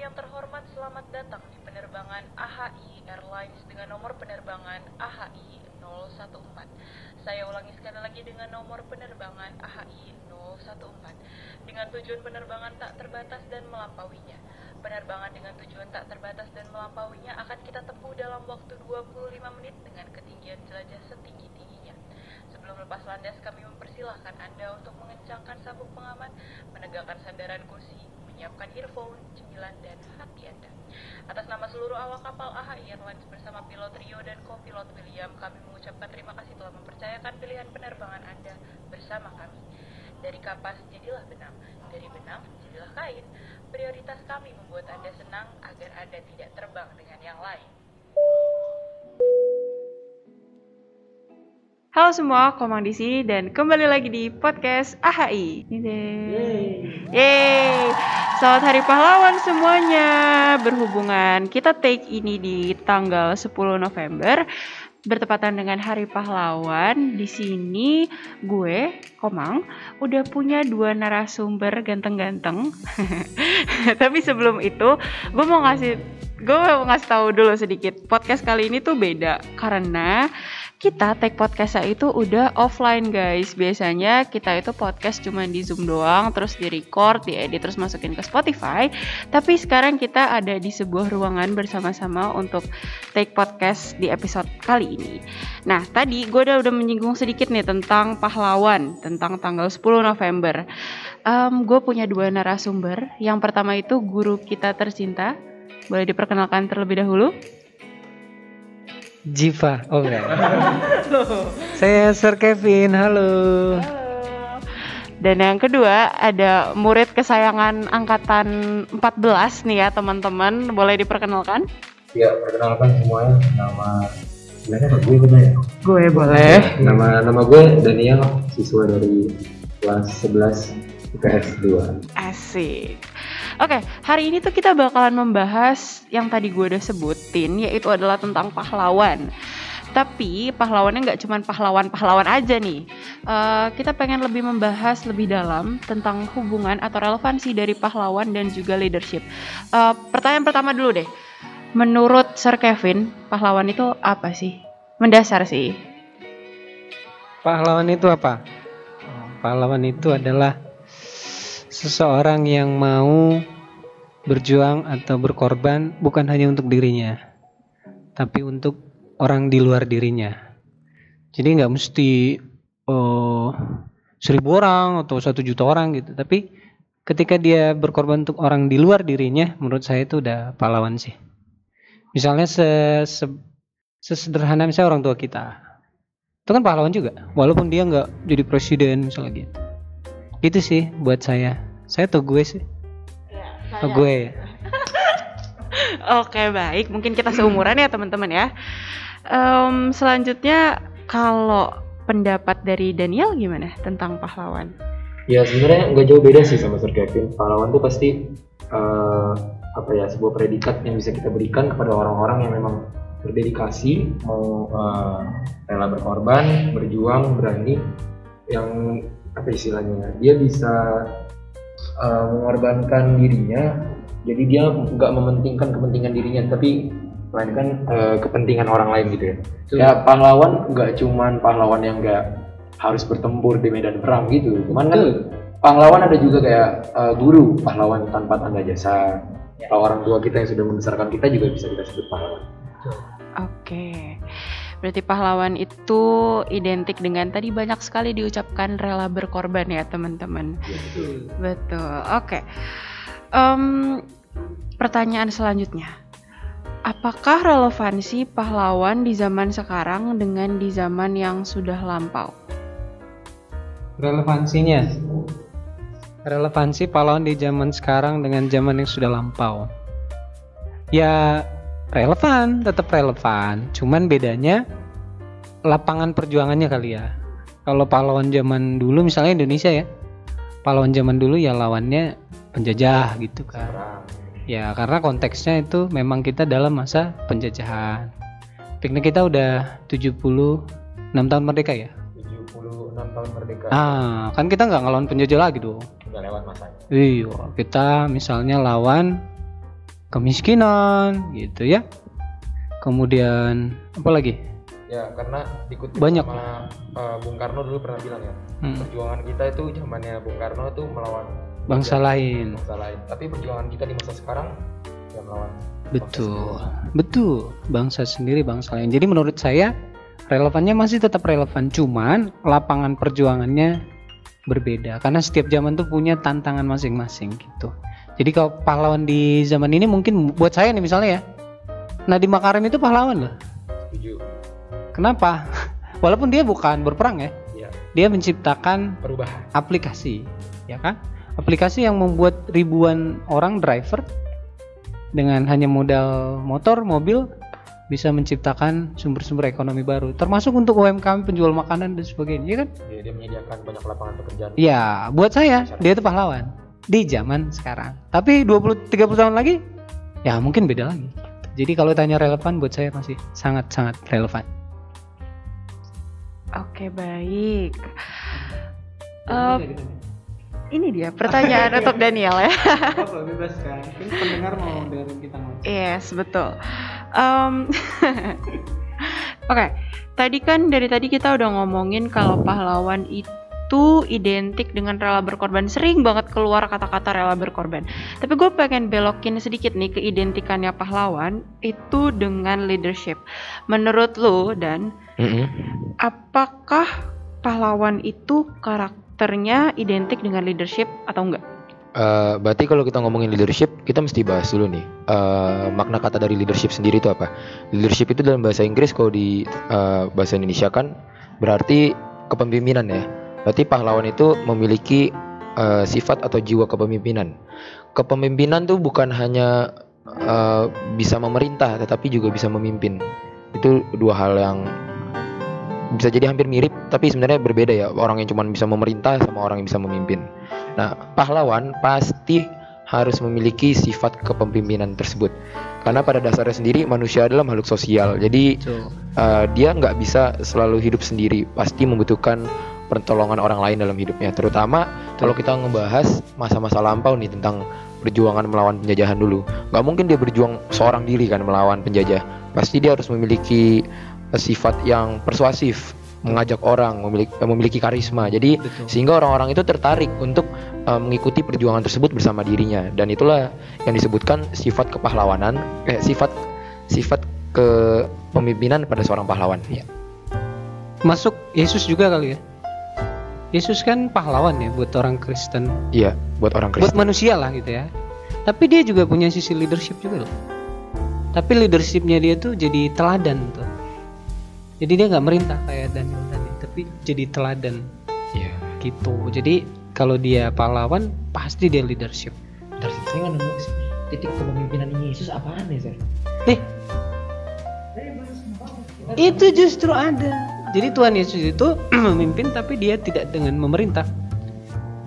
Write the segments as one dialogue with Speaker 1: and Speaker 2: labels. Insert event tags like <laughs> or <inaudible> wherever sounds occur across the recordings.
Speaker 1: yang terhormat, selamat datang di penerbangan AHI Airlines dengan nomor penerbangan AHI 014. Saya ulangi sekali lagi dengan nomor penerbangan AHI 014 dengan tujuan penerbangan tak terbatas dan melampauinya. Penerbangan dengan tujuan tak terbatas dan melampauinya akan kita tempuh dalam waktu 25 menit dengan ketinggian jelajah setinggi-tingginya. Sebelum lepas landas, kami mempersilahkan Anda untuk mengencangkan sabuk pengaman, menegakkan sandaran kursi, menyiapkan earphone, cemilan, dan hati Anda. Atas nama seluruh awak kapal AHI Airlines bersama pilot Rio dan co-pilot William, kami mengucapkan terima kasih telah mempercayakan pilihan penerbangan Anda bersama kami. Dari kapas jadilah benang, dari benang jadilah kain. Prioritas kami membuat Anda senang agar Anda tidak terbang dengan yang lain. Halo semua, Komang di sini dan kembali lagi di podcast AHI. Yeay. Yeay. Selamat Hari Pahlawan semuanya. Berhubungan kita take ini di tanggal 10 November bertepatan dengan Hari Pahlawan. Di sini gue, Komang, udah punya dua narasumber ganteng-ganteng. <laughs> Tapi sebelum itu, gue mau ngasih gue mau ngasih tahu dulu sedikit. Podcast kali ini tuh beda karena kita take podcast itu udah offline guys. Biasanya kita itu podcast cuma di Zoom doang, terus di record, di edit, terus masukin ke Spotify. Tapi sekarang kita ada di sebuah ruangan bersama-sama untuk take podcast di episode kali ini. Nah, tadi gue udah udah menyinggung sedikit nih tentang pahlawan, tentang tanggal 10 November. Um, gue punya dua narasumber. Yang pertama itu guru kita tercinta. Boleh diperkenalkan terlebih dahulu?
Speaker 2: Jiva, oh enggak. <laughs> Saya Sir Kevin, halo.
Speaker 1: Halo. Dan yang kedua ada murid kesayangan angkatan 14 nih ya teman-teman. Boleh diperkenalkan?
Speaker 3: Ya, perkenalkan semuanya. Nama sebenarnya gue benar ya?
Speaker 1: Gue boleh.
Speaker 3: Nama nama gue Daniel, siswa dari kelas 11 IPS 2.
Speaker 1: Asik. Oke, hari ini tuh kita bakalan membahas yang tadi gue udah sebutin, yaitu adalah tentang pahlawan. Tapi pahlawannya nggak cuma pahlawan-pahlawan aja nih. Eh, kita pengen lebih membahas lebih dalam tentang hubungan atau relevansi dari pahlawan dan juga leadership. Eh, pertanyaan pertama dulu deh. Menurut Sir Kevin, pahlawan itu apa sih? Mendasar sih.
Speaker 2: Pahlawan itu apa? Pahlawan itu adalah seseorang yang mau berjuang atau berkorban bukan hanya untuk dirinya, tapi untuk orang di luar dirinya. Jadi nggak mesti oh, seribu orang atau satu juta orang gitu, tapi ketika dia berkorban untuk orang di luar dirinya, menurut saya itu udah pahlawan sih. Misalnya se, se sesederhana misalnya orang tua kita, itu kan pahlawan juga, walaupun dia nggak jadi presiden misalnya gitu. Itu sih buat saya. Saya tuh gue sih. Oh, gue. <laughs>
Speaker 1: Oke baik, mungkin kita seumuran ya teman-teman ya. Em, selanjutnya kalau pendapat dari Daniel gimana tentang pahlawan?
Speaker 3: Ya sebenarnya nggak jauh beda sih sama Sir Kevin. Pahlawan tuh pasti eh, apa ya sebuah predikat yang bisa kita berikan kepada orang-orang yang memang berdedikasi, mau eh, rela berkorban, berjuang, berani, yang apa istilahnya? Dia bisa eh, mengorbankan dirinya. Jadi dia nggak mementingkan kepentingan dirinya, tapi melainkan eh, kepentingan orang lain gitu ya. Ya pahlawan nggak cuman pahlawan yang nggak harus bertempur di medan perang gitu. Cuman kan pahlawan ada juga kayak eh, guru, pahlawan tanpa tanda jasa. Kalau orang tua kita yang sudah membesarkan kita juga bisa kita sebut pahlawan.
Speaker 1: Oke, berarti pahlawan itu identik dengan tadi banyak sekali diucapkan rela berkorban ya teman-teman. Betul. Oke. Em, pertanyaan selanjutnya. Apakah relevansi pahlawan di zaman sekarang dengan di zaman yang sudah lampau?
Speaker 2: Relevansinya. Relevansi pahlawan di zaman sekarang dengan zaman yang sudah lampau. Ya relevan, tetap relevan. Cuman bedanya lapangan perjuangannya kali ya. Kalau pahlawan zaman dulu misalnya Indonesia ya. Pahlawan zaman dulu ya lawannya penjajah gitu kan. Ya karena konteksnya itu memang kita dalam masa penjajahan. Piknik kita udah 76 tahun merdeka ya.
Speaker 3: 76 tahun merdeka.
Speaker 2: Ah, kan kita nggak ngelawan penjajah lagi dong.
Speaker 3: Udah lewat masanya.
Speaker 2: Iya, kita misalnya lawan kemiskinan gitu ya. Kemudian apa lagi?
Speaker 4: Ya, karena dikutip
Speaker 2: Banyak.
Speaker 4: sama uh, Bung Karno dulu pernah bilang ya,
Speaker 2: Hmm,
Speaker 4: perjuangan kita itu zamannya Bung Karno itu melawan
Speaker 2: bangsa lain.
Speaker 4: bangsa lain. Tapi perjuangan kita di masa sekarang ya melawan bangsa
Speaker 2: Betul.
Speaker 4: sendiri.
Speaker 2: Betul. Bangsa sendiri bangsa lain. Jadi menurut saya relevannya masih tetap relevan, cuman lapangan perjuangannya berbeda karena setiap zaman tuh punya tantangan masing-masing gitu. Jadi kalau pahlawan di zaman ini mungkin buat saya nih misalnya ya. Nadiem Makarim itu pahlawan loh.
Speaker 4: Setuju.
Speaker 2: Kenapa? <laughs> Walaupun dia bukan berperang ya,
Speaker 4: Ya,
Speaker 2: dia menciptakan
Speaker 4: perubahan.
Speaker 2: aplikasi, ya kan? Aplikasi yang membuat ribuan orang driver dengan hanya modal motor, mobil bisa menciptakan sumber-sumber ekonomi baru, termasuk untuk UMKM penjual makanan dan sebagainya, ya kan?
Speaker 4: Ya, dia menyediakan banyak lapangan pekerjaan.
Speaker 2: Ya, buat saya dia itu pahlawan di zaman sekarang. Tapi 20 30 tahun lagi ya mungkin beda lagi. Jadi kalau tanya relevan buat saya masih sangat-sangat relevan.
Speaker 1: Oke, baik. Eh, ini dia pertanyaan <laughs> untuk Daniel ya.
Speaker 2: bebas kan? pendengar mau dengerin kita ngomong.
Speaker 1: Yes, betul. Em, <laughs> Oke, tadi kan dari tadi kita udah ngomongin kalau pahlawan itu identik dengan rela berkorban. Sering banget keluar kata-kata rela berkorban. Tapi gue pengen belokin sedikit nih ke identikannya pahlawan itu dengan leadership. Menurut lo dan apakah pahlawan itu karakternya identik dengan leadership atau enggak?
Speaker 3: Eh, berarti kalau kita ngomongin leadership, kita mesti bahas dulu nih eh, makna kata dari leadership sendiri itu apa. Leadership itu dalam bahasa Inggris kalau di eh, bahasa Indonesia kan berarti kepemimpinan ya. Berarti pahlawan itu memiliki eh, sifat atau jiwa kepemimpinan. Kepemimpinan tuh bukan hanya eh, bisa memerintah, tetapi juga bisa memimpin. Itu dua hal yang bisa jadi hampir mirip, tapi sebenarnya berbeda ya. Orang yang cuma bisa memerintah sama orang yang bisa memimpin. Nah, pahlawan pasti harus memiliki sifat kepemimpinan tersebut. Karena pada dasarnya sendiri manusia adalah makhluk sosial. Jadi
Speaker 2: Betul.
Speaker 3: eh, dia nggak bisa selalu hidup sendiri. Pasti membutuhkan pertolongan orang lain dalam hidupnya. Terutama kalau kita ngebahas masa-masa lampau nih tentang perjuangan melawan penjajahan dulu. Nggak mungkin dia berjuang seorang diri kan melawan penjajah. Pasti dia harus memiliki sifat yang persuasif, mengajak orang, memiliki, memiliki karisma. Jadi
Speaker 2: Betul.
Speaker 3: sehingga orang-orang itu tertarik untuk uh, mengikuti perjuangan tersebut bersama dirinya dan itulah yang disebutkan sifat kepahlawanan eh sifat sifat kepemimpinan pada seorang pahlawan ya
Speaker 2: Masuk Yesus juga kali ya. Yesus kan pahlawan ya buat orang Kristen,
Speaker 3: iya buat orang
Speaker 2: buat
Speaker 3: Kristen
Speaker 2: manusia lah gitu ya. Tapi dia juga punya sisi leadership juga loh. Tapi leadershipnya dia tuh jadi teladan tuh. Jadi dia nggak merintah kayak Daniel tadi, tapi jadi teladan
Speaker 3: iya
Speaker 2: gitu. Jadi kalau dia pahlawan pasti dia leadership.
Speaker 4: Dari saya nggak nemu titik kepemimpinan Yesus apaan ya, Sir?
Speaker 2: Eh, itu justru ada. Jadi Tuhan Yesus itu <clears throat> memimpin tapi dia tidak dengan memerintah.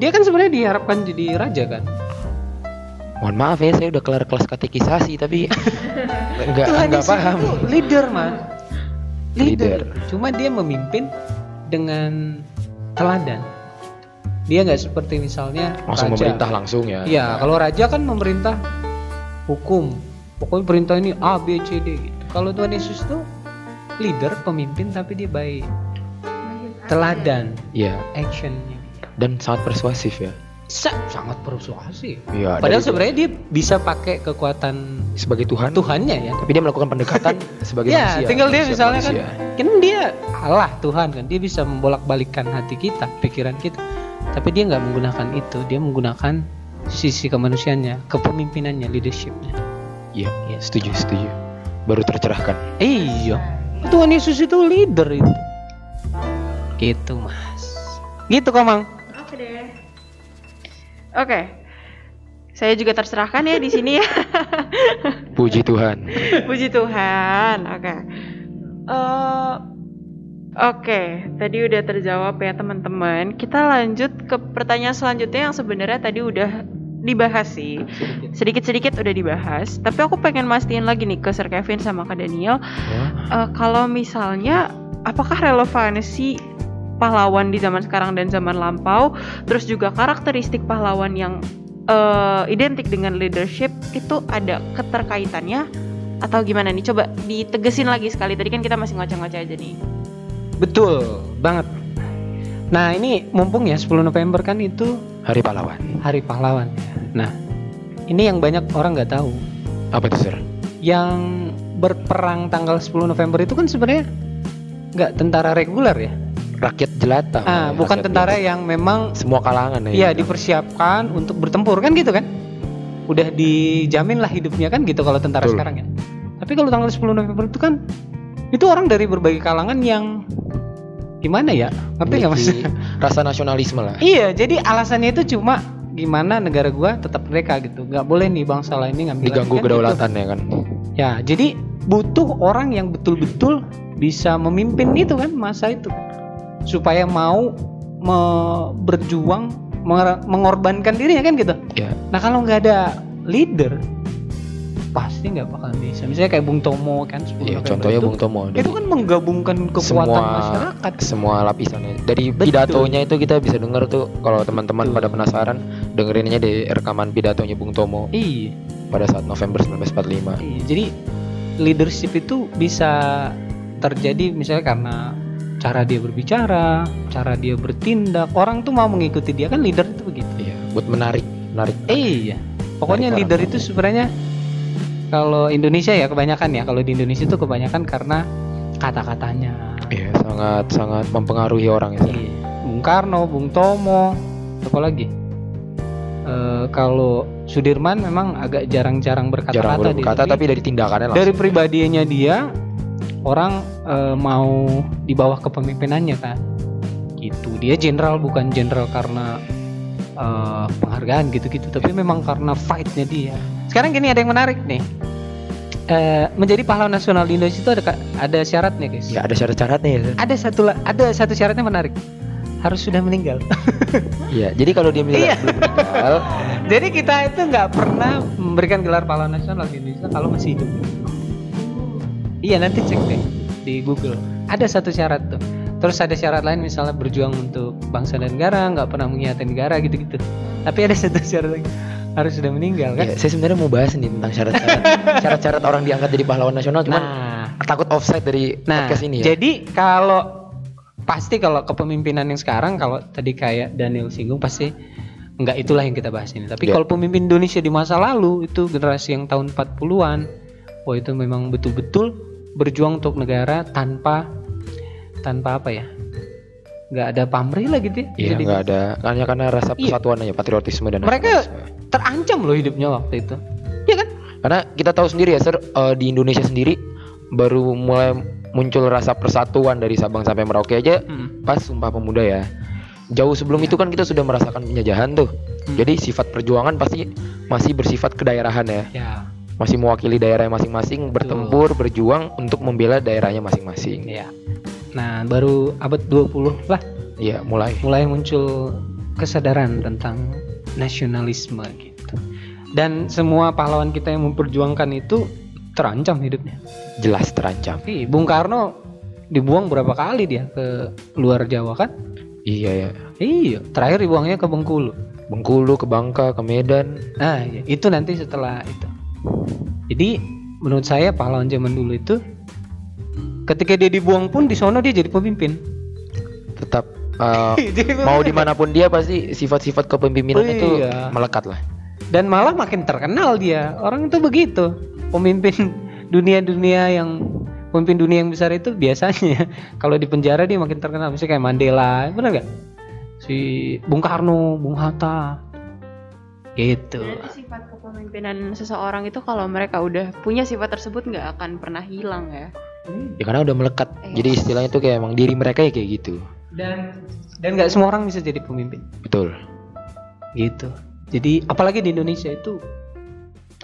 Speaker 2: Dia kan sebenarnya diharapkan jadi raja kan.
Speaker 3: mohon maaf ya saya udah kelar kelas katekisasi tapi <laughs> nggak
Speaker 2: Tuhan
Speaker 3: nggak
Speaker 2: Yesus
Speaker 3: paham
Speaker 2: itu leader mas.
Speaker 3: Leader.
Speaker 2: Cuma dia memimpin dengan teladan. Dia nggak seperti misalnya
Speaker 3: langsung
Speaker 2: raja.
Speaker 3: memerintah langsung ya
Speaker 2: Iya, kalau raja kan memerintah hukum. Pokoknya perintah ini A, B, C, D gitu. Kalau Tuhan Yesus tuh leader, pemimpin tapi dia baik. Teladan,
Speaker 3: iya
Speaker 2: actionnya.
Speaker 3: dan sangat persuasif ya
Speaker 2: Sa- sangat persuasif.
Speaker 3: iya
Speaker 2: Padahal sebenarnya dia bisa pakai kekuatan
Speaker 3: sebagai Tuhan
Speaker 2: Tuhannya ya.
Speaker 3: tapi dia melakukan pendekatan <laughs> sebagai
Speaker 2: Ya,
Speaker 3: manusia
Speaker 2: tinggal dia
Speaker 3: manusia-
Speaker 2: misalnya kan,
Speaker 3: manusia.
Speaker 2: kan dia Allah Tuhan kan, dia bisa membolak-balikkan hati kita, pikiran kita. Tapi dia nggak menggunakan itu, dia menggunakan sisi kemanusiaannya, kepemimpinannya, leadershipnya.
Speaker 3: iya setuju setuju baru tercerahkan
Speaker 2: Iya. Tuhan Yesus itu leader itu. Gitu mas. Gitu kok mang.
Speaker 1: Oke deh. Oke. Saya juga terserahkan ya di sini ya. <laughs>
Speaker 3: puji Tuhan
Speaker 1: Puji Tuhan. Oke. Eh, Oke, tadi udah terjawab ya teman-teman. Kita lanjut ke pertanyaan selanjutnya yang sebenarnya tadi udah dibahas sih. Sedikit-sedikit udah dibahas. Tapi aku pengen mastiin lagi nih ke Sir Kevin sama ke Daniel. Eh, kalau misalnya, apakah relevansi pahlawan di zaman sekarang dan zaman lampau, terus juga karakteristik pahlawan yang eh, identik dengan leadership itu ada keterkaitannya atau gimana nih? Coba ditegesin lagi sekali. Tadi kan kita masih ngoceh-ngoceh aja nih.
Speaker 2: Betul banget. Nah ini mumpung ya 10 November kan itu
Speaker 3: Hari pahlawan.
Speaker 2: Hari Pahlawan. Nah ini yang banyak orang nggak tahu.
Speaker 3: Apa itu sir?
Speaker 2: Yang berperang tanggal 10 November itu kan sebenarnya nggak tentara reguler ya.
Speaker 3: Rakyat jelata.
Speaker 2: Ah,
Speaker 3: Ya,
Speaker 2: bukan
Speaker 3: rakyat
Speaker 2: tentara
Speaker 3: biasa.
Speaker 2: yang memang
Speaker 3: semua kalangan
Speaker 2: Iya
Speaker 3: ya.
Speaker 2: dipersiapkan untuk bertempur kan gitu kan udah dijamin lah hidupnya kan gitu kalau tentara
Speaker 3: Betul.
Speaker 2: sekarang ya tapi kalau tanggal 10 November itu kan itu orang dari berbagai kalangan yang gimana ya ngerti nggak mas
Speaker 3: Rasa nasionalisme lah.
Speaker 2: iya jadi alasannya itu cuma gimana negara gua tetap mereka gitu nggak boleh nih bangsa lain ini ngambil
Speaker 3: Diganggu
Speaker 2: kan
Speaker 3: kedaulatan ya kan.
Speaker 2: gitu. ya jadi butuh orang yang betul-betul bisa memimpin itu kan masa itu supaya mau me- berjuang mengor- mengorbankan dirinya kan gitu
Speaker 3: Ya.
Speaker 2: Nah kalau nggak ada leader pasti nggak bakal bisa. Misalnya kayak Bung Tomo kan 10
Speaker 3: Iya, contohnya
Speaker 2: itu,
Speaker 3: Bung Tomo.
Speaker 2: itu kan menggabungkan kekuatan
Speaker 3: semua
Speaker 2: masyarakat.
Speaker 3: semua lapisannya. Dari
Speaker 2: Betul.
Speaker 3: pidatonya itu kita bisa dengar tuh kalau teman-teman pada penasaran dengerinnya di rekaman pidatonya Bung Tomo
Speaker 2: Iya,
Speaker 3: pada saat November 1945.
Speaker 2: iya. Jadi leadership itu bisa terjadi misalnya karena cara dia berbicara, cara dia bertindak. Orang tuh mau mengikuti dia kan leader itu begitu.
Speaker 3: Iya, buat menarik, menarik.
Speaker 2: Iya. Pokoknya
Speaker 3: Menarik
Speaker 2: leader itu sebenarnya kalau Indonesia ya kebanyakan ya kalau di Indonesia itu kebanyakan karena kata-katanya.
Speaker 3: Iya, sangat sangat mempengaruhi orang ya. Sir.
Speaker 2: Iya. Bung Karno, Bung Tomo, apa lagi? Eh, kalau Sudirman memang agak jarang-jarang
Speaker 3: Jarang
Speaker 2: berkata-kata dia,
Speaker 3: berkata tapi dari tindakannya langsung.
Speaker 2: dari pribadinya dia orang eh, mau di bawah kepemimpinannya kan. Gitu. Dia jenderal bukan jenderal karena eh, penghargaan gitu-gitu, tapi memang karena fightnya dia. Sekarang gini ada yang menarik nih. Eh, menjadi pahlawan nasional di Indonesia itu ada ada syaratnya guys.
Speaker 3: Ya ada syarat-syaratnya ya.
Speaker 2: Ada satu ada satu syaratnya menarik. Harus sudah meninggal. <laughs>
Speaker 3: Iya, jadi kalau dia bilang
Speaker 2: Iya.
Speaker 3: meninggal, <laughs>
Speaker 2: Jadi kita itu nggak pernah memberikan gelar pahlawan nasional di Indonesia kalau masih hidup. Iya nanti cek deh di Google. Ada satu syarat tuh. Terus ada syarat lain misalnya berjuang untuk bangsa dan negara, nggak pernah mengkhianati negara gitu-gitu. Tapi ada satu syarat lagi harus sudah meninggal kan?
Speaker 3: ya, saya sebenarnya mau bahas nih tentang syarat-syarat <laughs> syarat-syarat orang diangkat jadi pahlawan nasional cuman
Speaker 2: Nah,
Speaker 3: takut offside dari
Speaker 2: nah
Speaker 3: podcast ini ya.
Speaker 2: jadi kalau pasti kalau kepemimpinan yang sekarang kalau tadi kayak Daniel singgung pasti nggak itulah yang kita bahas ini. Tapi
Speaker 3: Ya.
Speaker 2: kalau pemimpin Indonesia di masa lalu itu generasi yang tahun 40-an, wah itu memang betul-betul berjuang untuk negara tanpa tanpa apa ya? nggak ada pamrih lah gitu ya.
Speaker 3: Iya, nggak ada hanya karena rasa
Speaker 2: Iya.
Speaker 3: persatuan aja, patriotisme dan
Speaker 2: Mereka-
Speaker 3: nasionalisme.
Speaker 2: terancam loh hidupnya waktu itu. Iya kan?
Speaker 3: Karena kita tahu sendiri ya, Sir, eh, di Indonesia sendiri baru mulai muncul rasa persatuan dari Sabang sampai Merauke aja
Speaker 2: Hmm.
Speaker 3: pas Sumpah Pemuda ya. Jauh sebelum itu kan kita sudah merasakan penjajahan tuh.
Speaker 2: Hmm.
Speaker 3: Jadi sifat perjuangan pasti masih bersifat kedaerahan ya.
Speaker 2: Ya,
Speaker 3: Masih mewakili daerah masing-masing, bertempur, berjuang untuk membela daerahnya masing-masing.
Speaker 2: ya. Nah, baru abad 20 lah
Speaker 3: Iya, mulai.
Speaker 2: mulai muncul kesadaran tentang nasionalisme gitu. Dan semua pahlawan kita yang memperjuangkan itu terancam hidupnya.
Speaker 3: Jelas terancam.
Speaker 2: Ih, Bung Karno dibuang berapa kali dia ke luar Jawa kan?
Speaker 3: Iya ya.
Speaker 2: Iya, terakhir dibuangnya ke Bengkulu.
Speaker 3: Bengkulu ke Bangka ke Medan.
Speaker 2: Nah, iya, itu nanti setelah itu. Jadi menurut saya pahlawan zaman dulu itu ketika dia dibuang pun di sono dia jadi pemimpin.
Speaker 3: Tetap <laughs>
Speaker 2: Jadi
Speaker 3: mau
Speaker 2: di
Speaker 3: mana pun dia pasti sifat-sifat kepemimpinan
Speaker 2: Oh,
Speaker 3: itu
Speaker 2: iya.
Speaker 3: melekat lah.
Speaker 2: dan malah makin terkenal dia orang itu begitu pemimpin <laughs> dunia-dunia yang pemimpin dunia yang besar itu biasanya <laughs> kalau di penjara dia makin terkenal misalnya kayak Mandela benar nggak si Bung Karno Bung Hatta gitu
Speaker 1: Berarti sifat kepemimpinan seseorang itu kalau mereka udah punya sifat tersebut nggak akan pernah hilang ya.
Speaker 3: Ya karena udah melekat.
Speaker 1: Iya.
Speaker 3: Jadi istilahnya itu kayak emang diri mereka ya kayak gitu.
Speaker 2: dan dan nggak semua orang bisa jadi pemimpin
Speaker 3: Betul.
Speaker 2: gitu jadi apalagi di Indonesia itu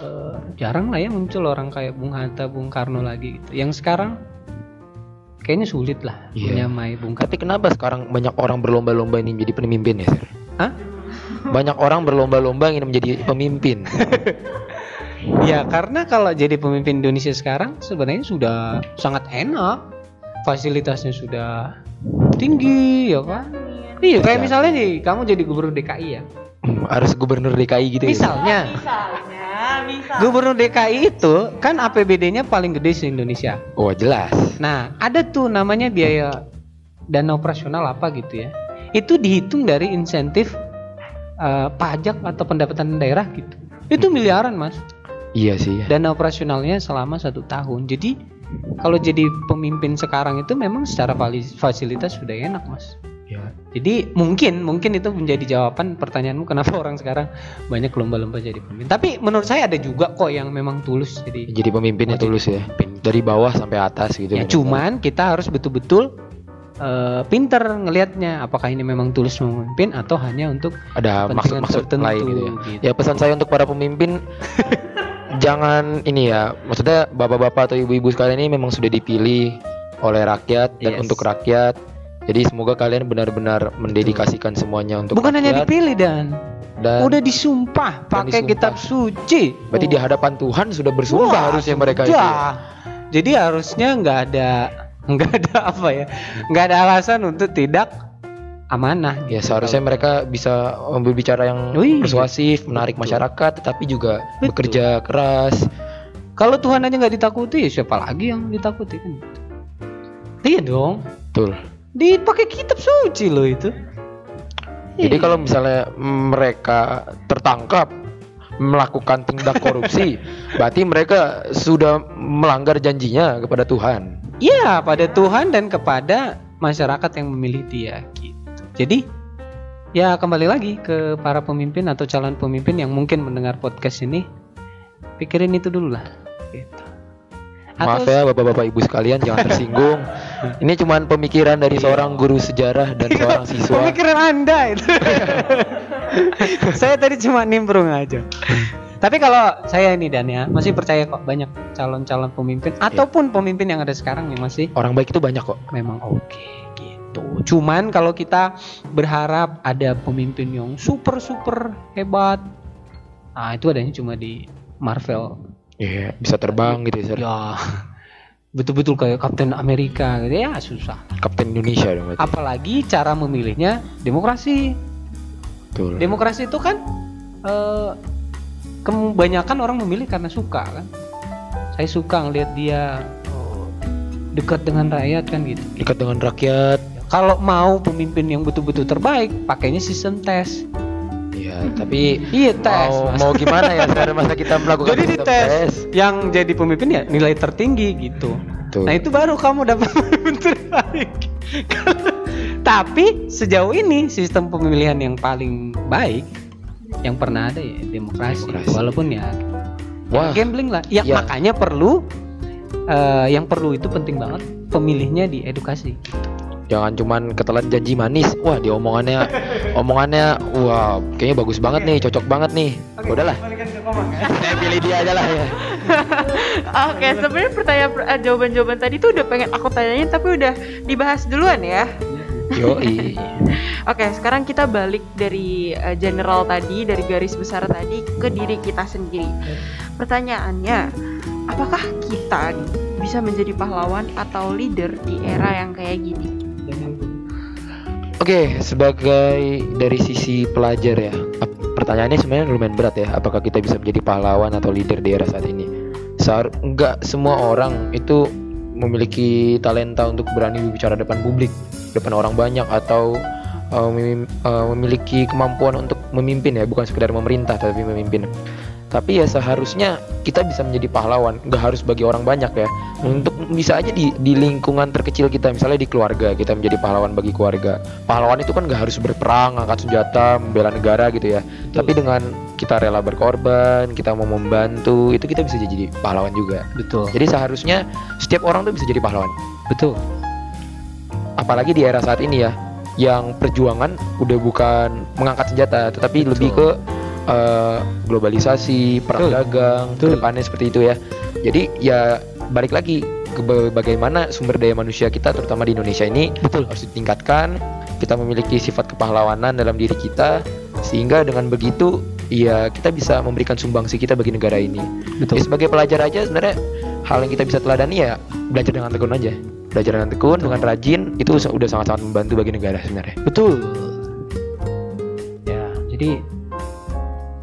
Speaker 2: eh, jarang lah ya muncul orang kayak Bung Hatta Bung Karno lagi gitu yang sekarang kayaknya sulit lah
Speaker 3: Iya.
Speaker 2: menyamai Bung Karno
Speaker 3: Tapi kenapa sekarang banyak orang berlomba-lomba ini menjadi pemimpin ya, Sir?
Speaker 2: Hah?
Speaker 3: Banyak orang berlomba-lomba ingin menjadi pemimpin. <laughs>
Speaker 2: Ya karena kalau jadi pemimpin Indonesia sekarang sebenarnya sudah sangat enak, fasilitasnya sudah tinggi ya kan. Iya kayak
Speaker 3: Ya.
Speaker 2: misalnya nih kamu jadi gubernur DKI ya,
Speaker 3: harus gubernur DKI gitu ya?
Speaker 2: Misalnya,
Speaker 1: Misalnya, misal.
Speaker 2: gubernur DKI itu kan APBD-nya paling gede se Indonesia.
Speaker 3: Oh jelas.
Speaker 2: Nah, ada tuh namanya biaya dana operasional apa gitu ya. Itu dihitung dari insentif eh, pajak atau pendapatan daerah gitu. Itu miliaran mas.
Speaker 3: Iya sih.
Speaker 2: Dana operasionalnya selama satu tahun. Jadi kalau jadi pemimpin sekarang itu memang secara fasilitas sudah enak mas.
Speaker 3: Ya.
Speaker 2: Jadi mungkin mungkin itu menjadi jawaban pertanyaanmu kenapa orang sekarang banyak lomba-lomba jadi pemimpin. Tapi menurut saya ada juga kok yang memang tulus jadi
Speaker 3: Jadi pemimpinnya
Speaker 2: jadi
Speaker 3: tulus ya.
Speaker 2: pemimpin.
Speaker 3: Dari bawah sampai atas gitu.
Speaker 2: Ya cuman kita harus betul-betul eh, pinter ngelihatnya apakah ini memang tulus memimpin atau hanya untuk
Speaker 3: ada maksud-maksud
Speaker 2: tertentu
Speaker 3: lain gitu ya.
Speaker 2: gitu.
Speaker 3: Ya pesan saya untuk para pemimpin <laughs> jangan ini ya, maksudnya bapak-bapak atau ibu-ibu sekalian ini memang sudah dipilih oleh rakyat dan
Speaker 2: Yes.
Speaker 3: untuk rakyat. Jadi semoga kalian benar-benar mendedikasikan semuanya untuk
Speaker 2: Bukan hanya
Speaker 3: rakyat
Speaker 2: dipilih dan
Speaker 3: dan
Speaker 2: udah disumpah pakai kitab suci.
Speaker 3: berarti di hadapan Tuhan sudah bersumpah
Speaker 2: Wah,
Speaker 3: harusnya mereka itu. ya.
Speaker 2: sudah. Jadi harusnya nggak ada nggak ada apa ya nggak ada alasan untuk tidak amanah.
Speaker 3: Ya
Speaker 2: gitu.
Speaker 3: seharusnya mereka bisa berbicara yang
Speaker 2: Wih,
Speaker 3: persuasif, menarik
Speaker 2: betul.
Speaker 3: masyarakat, tetapi juga
Speaker 2: Betul.
Speaker 3: bekerja keras.
Speaker 2: Kalau Tuhan aja nggak ditakuti, ya siapa lagi yang ditakuti kan? Iya dong.
Speaker 3: Betul.
Speaker 2: Dipakai kitab suci loh itu.
Speaker 3: Jadi
Speaker 2: Iya.
Speaker 3: kalau misalnya mereka tertangkap melakukan tindak korupsi, <laughs> berarti mereka sudah melanggar janjinya kepada Tuhan.
Speaker 2: Iya pada Tuhan dan kepada masyarakat yang memilih dia gitu. Jadi ya kembali lagi ke para pemimpin atau calon pemimpin yang mungkin mendengar podcast ini, pikirin itu dulu lah. Gitu.
Speaker 3: Maaf
Speaker 2: Atau-
Speaker 3: ya bapak-bapak ibu sekalian jangan tersinggung. <laughs> Ini cuman pemikiran dari
Speaker 2: Iya.
Speaker 3: seorang guru sejarah dan seorang siswa.
Speaker 2: Pemikiran Anda itu. <laughs> saya tadi cuma nimbrung aja. Tapi kalau saya ini dan ya masih percaya kok banyak calon-calon pemimpin ataupun pemimpin yang ada sekarang yang masih
Speaker 3: Orang baik itu banyak kok.
Speaker 2: memang oke gitu. Cuman kalau kita berharap ada pemimpin yang super super hebat, nah itu adanya cuma di Marvel.
Speaker 3: Iya, bisa terbang gitu ya.
Speaker 2: Ya betul-betul kayak Captain Amerika gitu ya susah.
Speaker 3: Kapten Indonesia dong berarti.
Speaker 2: Apalagi cara memilihnya demokrasi.
Speaker 3: Betul.
Speaker 2: Demokrasi itu kan eh, kebanyakan orang memilih karena suka kan. Saya suka ngelihat dia oh, dekat dengan rakyat kan gitu.
Speaker 3: Dekat dengan rakyat.
Speaker 2: Kalau mau pemimpin yang betul-betul terbaik, pakainya sistem tes.
Speaker 3: Iya, tapi
Speaker 2: Iya tes.
Speaker 3: mau,
Speaker 2: Mas.
Speaker 3: mau gimana ya sekarang masa kita melakukan
Speaker 2: Jadi di
Speaker 3: sistem
Speaker 2: tes yang jadi pemimpin ya nilai tertinggi gitu.
Speaker 3: Betul.
Speaker 2: Nah itu baru kamu dapat <laughs> pemimpin terbaik. Tapi sejauh ini sistem pemilihan yang paling baik yang pernah ada ya demokrasi.
Speaker 3: Demokrasi.
Speaker 2: Walaupun ya
Speaker 3: Wah,
Speaker 2: gambling lah. Ya,
Speaker 3: Ya.
Speaker 2: makanya perlu eh, yang perlu itu penting banget pemilihnya di edukasi.
Speaker 3: jangan cuman ketelan janji manis. Wah, dia omongannya omongannya wah, kayaknya bagus banget nih, cocok banget nih. Udahlah. Saya pilih dia aja lah ya. <laughs>
Speaker 1: Oke, sebenarnya pertanyaan eh, jawaban-jawaban tadi tuh udah pengen aku tanyain tapi udah dibahas duluan ya.
Speaker 3: Yoi. <laughs>
Speaker 1: Oke, sekarang kita balik dari eh, general tadi, dari garis besar tadi ke diri kita sendiri. Pertanyaannya, apakah kita bisa menjadi pahlawan atau leader di era yang kayak gini?
Speaker 3: Oke, sebagai dari sisi pelajar ya, pertanyaannya sebenarnya lumayan berat ya. Apakah kita bisa menjadi pahlawan atau leader di era saat ini? Seharusnya enggak semua orang itu memiliki talenta untuk berani berbicara depan publik, depan orang banyak atau uh, mem- uh, memiliki kemampuan untuk memimpin ya, bukan sekedar memerintah tapi memimpin. Tapi ya seharusnya kita bisa menjadi pahlawan, nggak harus bagi orang banyak ya. Untuk bisa aja di, di lingkungan terkecil kita, misalnya di keluarga kita menjadi pahlawan bagi keluarga. Pahlawan itu kan nggak harus berperang, angkat senjata, membela negara gitu ya. Tapi dengan kita rela berkorban, kita mau membantu, itu kita bisa jadi pahlawan juga.
Speaker 2: Betul.
Speaker 3: Jadi seharusnya setiap orang tuh bisa jadi pahlawan.
Speaker 2: Betul.
Speaker 3: Apalagi di era saat ini ya, yang perjuangan udah bukan mengangkat senjata, tetapi
Speaker 2: Betul.
Speaker 3: lebih ke eh, globalisasi, perang
Speaker 2: Betul.
Speaker 3: dagang,
Speaker 2: Betul.
Speaker 3: ke depannya seperti itu ya. Jadi ya balik lagi ke ba- bagaimana sumber daya manusia kita, terutama di Indonesia ini
Speaker 2: Betul.
Speaker 3: harus ditingkatkan. Kita memiliki sifat kepahlawanan dalam diri kita, sehingga dengan begitu ya kita bisa memberikan sumbangsi kita bagi negara ini. Ya,
Speaker 2: Betul.
Speaker 3: sebagai pelajar aja sebenarnya hal yang kita bisa teladani ya belajar dengan tekun aja. Belajar dengan tekun, dengan rajin itu udah sangat-sangat membantu bagi negara sebenarnya.
Speaker 2: Betul. Ya, jadi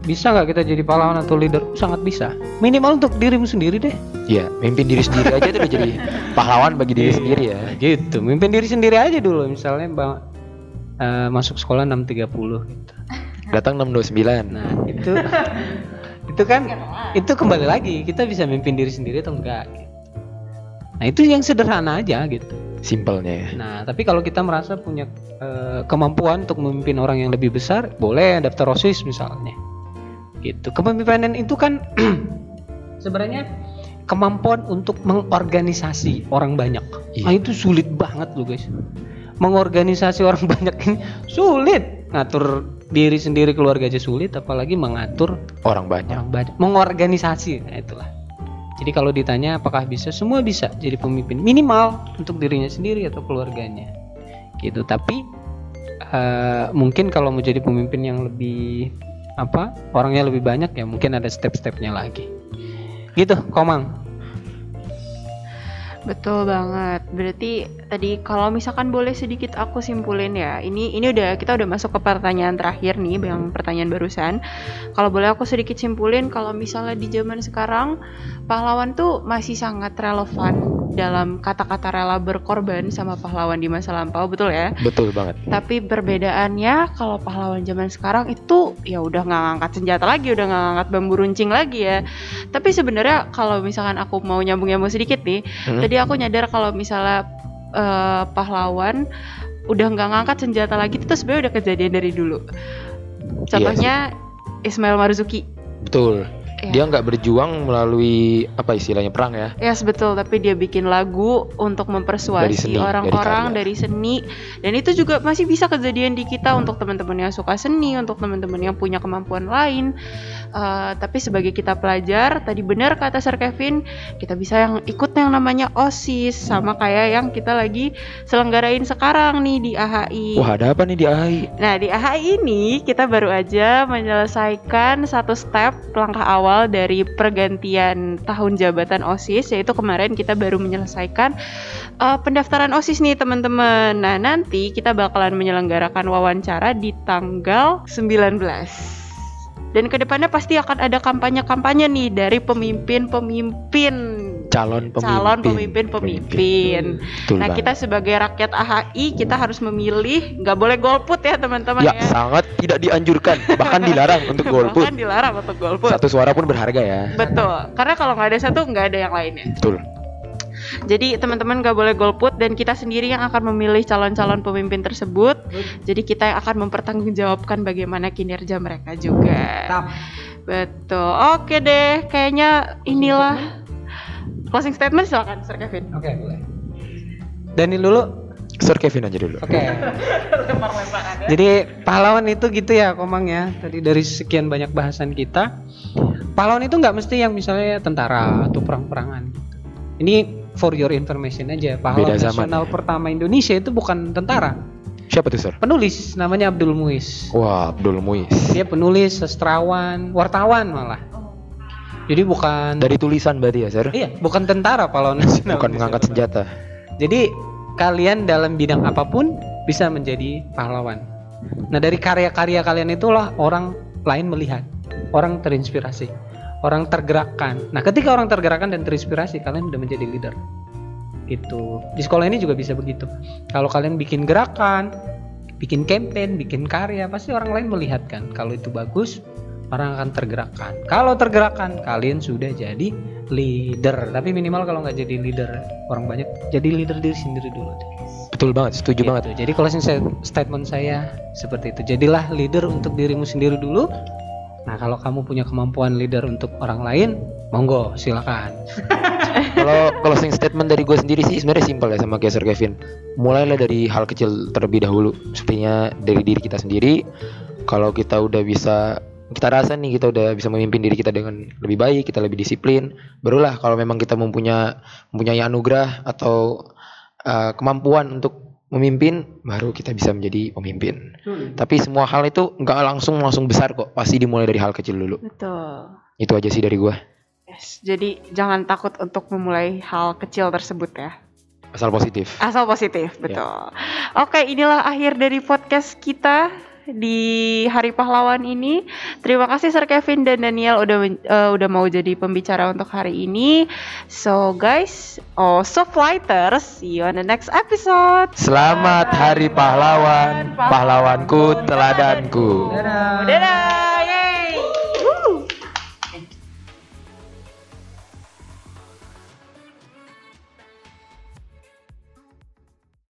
Speaker 2: bisa nggak kita jadi pahlawan atau leader? Sangat bisa. Minimal untuk dirimu sendiri deh.
Speaker 3: Iya, mimpin diri sendiri aja tuh udah jadi pahlawan bagi diri
Speaker 2: Iya.
Speaker 3: sendiri ya.
Speaker 2: Gitu. Mimpin diri sendiri aja dulu. Misalnya bang, eh, masuk sekolah 6.30 gitu.
Speaker 3: Datang 629.
Speaker 2: Nah itu itu kan itu kembali lagi kita bisa mimpin diri sendiri atau enggak. gitu. Nah itu yang sederhana aja gitu.
Speaker 3: Simpelnya ya.
Speaker 2: Nah, tapi kalau kita merasa punya eh, kemampuan untuk memimpin orang yang lebih besar, boleh daftar OSIS misalnya. Gitu. Kepemimpinan itu kan <clears throat> sebenarnya kemampuan untuk mengorganisasi orang banyak.
Speaker 3: Iya.
Speaker 2: Nah, itu sulit banget loh, guys. Mengorganisasi orang <laughs> banyak ini sulit. Ngatur diri sendiri keluarga aja sulit apalagi mengatur
Speaker 3: Orang banyak.
Speaker 2: orang banyak. Mengorganisasi. Nah, itulah. Jadi kalau ditanya apakah bisa, semua bisa jadi pemimpin minimal untuk dirinya sendiri atau keluarganya, gitu. Tapi eh, mungkin kalau mau jadi pemimpin yang lebih apa, orangnya lebih banyak ya mungkin ada step-stepnya lagi. Gitu, Komang.
Speaker 1: Betul banget. Berarti tadi kalau misalkan boleh sedikit aku simpulin ya. Ini ini udah kita udah masuk ke pertanyaan terakhir nih, yang pertanyaan barusan. Kalau boleh aku sedikit simpulin kalau misalnya di zaman sekarang pahlawan tuh masih sangat relevan dalam kata-kata rela berkorban sama pahlawan di masa lampau, betul ya?
Speaker 3: Betul banget.
Speaker 1: Tapi perbedaannya kalau pahlawan zaman sekarang itu ya udah nggak ngangkat senjata lagi, udah nggak ngangkat bambu runcing lagi ya. Tapi sebenarnya kalau misalkan aku mau nyambung-nyambung sedikit nih,
Speaker 3: Hmm.
Speaker 1: tadi aku nyadar kalau misalnya eh, pahlawan udah nggak ngangkat senjata lagi itu sebenarnya udah kejadian dari dulu. Contohnya Ismail Marzuki.
Speaker 3: Betul.
Speaker 1: Ya.
Speaker 3: Dia nggak berjuang melalui apa istilahnya perang ya.
Speaker 1: Yes betul, tapi dia bikin lagu untuk mempersuasi orang-orang
Speaker 3: dari
Speaker 1: dari, seni dan itu juga masih bisa kejadian di kita untuk teman-teman yang suka seni, untuk teman-teman yang punya kemampuan lain. Eh, tapi sebagai kita pelajar, tadi benar kata Sir Kevin, kita bisa yang ikut yang namanya OSIS sama kayak yang kita lagi selenggarain sekarang nih di AHI.
Speaker 3: Wah ada apa nih di AI?
Speaker 1: Nah, di AHI ini kita baru aja menyelesaikan satu step langkah awal dari pergantian tahun jabatan OSIS yaitu kemarin kita baru menyelesaikan uh, pendaftaran OSIS nih teman-teman. Nah, nanti kita bakalan menyelenggarakan wawancara di tanggal 19. Dan ke depannya pasti akan ada kampanye-kampanye nih dari pemimpin-pemimpin
Speaker 3: Calon pemimpin.
Speaker 1: calon pemimpin-pemimpin. Nah,
Speaker 3: banget.
Speaker 1: kita sebagai rakyat AHI kita harus memilih, nggak boleh golput ya teman-teman
Speaker 3: ya,
Speaker 1: ya.
Speaker 3: sangat tidak dianjurkan, bahkan dilarang untuk <laughs> golput.
Speaker 1: Bahkan dilarang untuk golput.
Speaker 3: Satu suara pun berharga ya.
Speaker 1: Betul. Karena kalau nggak ada satu nggak ada yang lainnya.
Speaker 3: Betul.
Speaker 1: Jadi teman-teman nggak boleh golput dan kita sendiri yang akan memilih calon-calon pemimpin tersebut. Jadi kita yang akan mempertanggungjawabkan bagaimana kinerja mereka juga. Betul. Oke deh, kayaknya inilah closing statement silakan Sir Kevin.
Speaker 2: Oke, boleh. Daniel dulu.
Speaker 3: Sir Kevin aja dulu.
Speaker 2: Oke. <laughs> Jadi pahlawan itu gitu ya Komang ya. Tadi dari sekian banyak bahasan kita, pahlawan itu nggak mesti yang misalnya tentara atau perang-perangan. gitu. Ini for your information aja. Pahlawan
Speaker 3: Beda zaman
Speaker 2: nasional
Speaker 3: ya.
Speaker 2: pertama Indonesia itu bukan tentara,
Speaker 3: Siapa tuh Sir?
Speaker 2: penulis namanya Abdul Muiz.
Speaker 3: Wah Abdul Muiz.
Speaker 2: Dia penulis, sastrawan, wartawan malah. Jadi bukan
Speaker 3: Dari tulisan berarti ya Sir?
Speaker 2: Iya, bukan tentara pahlawan <laughs> nasional.
Speaker 3: Bukan mengangkat senjata.
Speaker 2: Jadi kalian dalam bidang apa pun bisa menjadi pahlawan. Nah dari karya-karya kalian itulah orang lain melihat, orang terinspirasi, orang tergerakkan. Nah ketika orang tergerakkan dan terinspirasi, kalian udah menjadi leader. Itu di sekolah ini juga bisa begitu. Kalau kalian bikin gerakan, bikin campaign, bikin karya, pasti orang lain melihat kan. Kalau itu bagus, orang akan tergerakkan. Kalau tergerakkan, kalian sudah jadi leader. Tapi minimal kalau nggak jadi leader orang banyak, jadi leader diri sendiri dulu.
Speaker 3: Betul banget, setuju
Speaker 2: Gitu.
Speaker 3: banget.
Speaker 2: Jadi closing sta- statement saya seperti itu. Jadilah leader untuk dirimu sendiri dulu. Nah kalau kamu punya kemampuan leader untuk orang lain, monggo silakan. <laughs>
Speaker 3: Kalau closing statement dari gue sendiri sih sebenarnya simpel ya sama Sir Kevin. Mulailah dari hal kecil terlebih dahulu. Sepertinya dari diri kita sendiri. Kalau kita udah bisa kita rasa nih kita udah bisa memimpin diri kita dengan lebih baik, kita lebih disiplin. Barulah kalau memang kita mempunyai mempunyai anugerah atau uh, kemampuan untuk memimpin, baru kita bisa menjadi pemimpin. Tapi semua hal itu nggak langsung langsung besar kok. Pasti dimulai dari hal kecil dulu.
Speaker 1: Betul.
Speaker 3: Itu aja sih dari gua.
Speaker 1: Yes. Jadi jangan takut untuk memulai hal kecil tersebut ya.
Speaker 3: Asal positif.
Speaker 1: Asal positif, betul. Oke, inilah akhir dari podcast kita di Hari Pahlawan ini. Terima kasih Sir Kevin dan Daniel udah eh, udah mau jadi pembicara untuk hari ini. So guys, oh so flighters, see you on the next episode.
Speaker 3: Selamat Hari Pahlawan, pahlawanku, teladanku.
Speaker 1: Dadah.